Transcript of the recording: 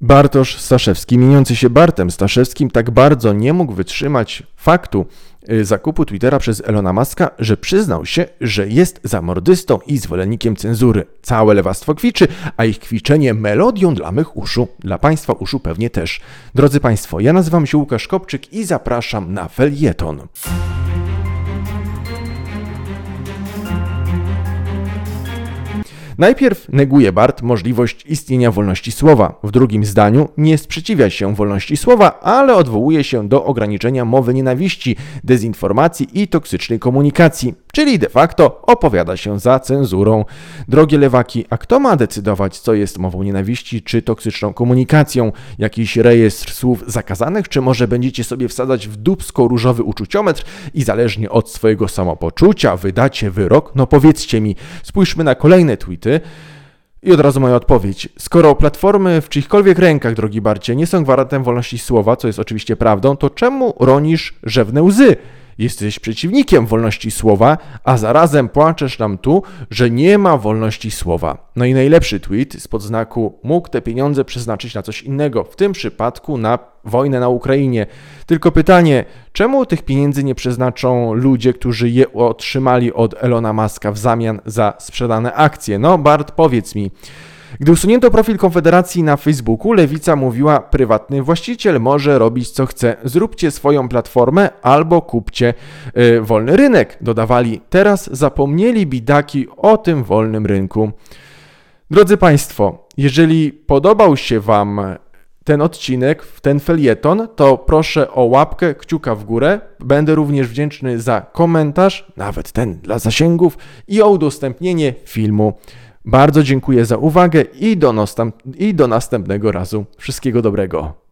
Bartosz Staszewski, mieniący się Bartem Staszewskim, tak bardzo nie mógł wytrzymać faktu y, zakupu Twittera przez Elona Muska, że przyznał się, że jest zamordystą i zwolennikiem cenzury. Całe lewactwo kwiczy, a ich kwiczenie melodią dla mych uszu, dla Państwa uszu pewnie też. Drodzy Państwo, ja nazywam się Łukasz Kopczyk i zapraszam na felieton. Najpierw neguje Bart możliwość istnienia wolności słowa. W drugim zdaniu nie sprzeciwia się wolności słowa, ale odwołuje się do ograniczenia mowy nienawiści, dezinformacji i toksycznej komunikacji czyli de facto opowiada się za cenzurą. Drogie lewaki, a kto ma decydować, co jest mową nienawiści czy toksyczną komunikacją? Jakiś rejestr słów zakazanych, czy może będziecie sobie wsadzać w dubsko-różowy uczuciometr i zależnie od swojego samopoczucia wydacie wyrok? No powiedzcie mi, spójrzmy na kolejne tweety. I od razu moja odpowiedź. Skoro platformy w czyichkolwiek rękach, drogi Barcie, nie są gwarantem wolności słowa, co jest oczywiście prawdą, to czemu ronisz rzewne łzy? Jesteś przeciwnikiem wolności słowa, a zarazem płaczesz nam tu, że nie ma wolności słowa. No i najlepszy tweet z podznaku mógł te pieniądze przeznaczyć na coś innego, w tym przypadku na wojnę na Ukrainie. Tylko pytanie, czemu tych pieniędzy nie przeznaczą ludzie, którzy je otrzymali od Elona Muska w zamian za sprzedane akcje? No, Bart, powiedz mi. Gdy usunięto profil Konfederacji na Facebooku, Lewica mówiła: prywatny właściciel może robić co chce, zróbcie swoją platformę albo kupcie yy, wolny rynek. Dodawali: teraz zapomnieli bidaki o tym wolnym rynku. Drodzy Państwo, jeżeli podobał się Wam ten odcinek, ten felieton, to proszę o łapkę, kciuka w górę. Będę również wdzięczny za komentarz, nawet ten dla zasięgów i o udostępnienie filmu. Bardzo dziękuję za uwagę i do, i do następnego razu. Wszystkiego dobrego.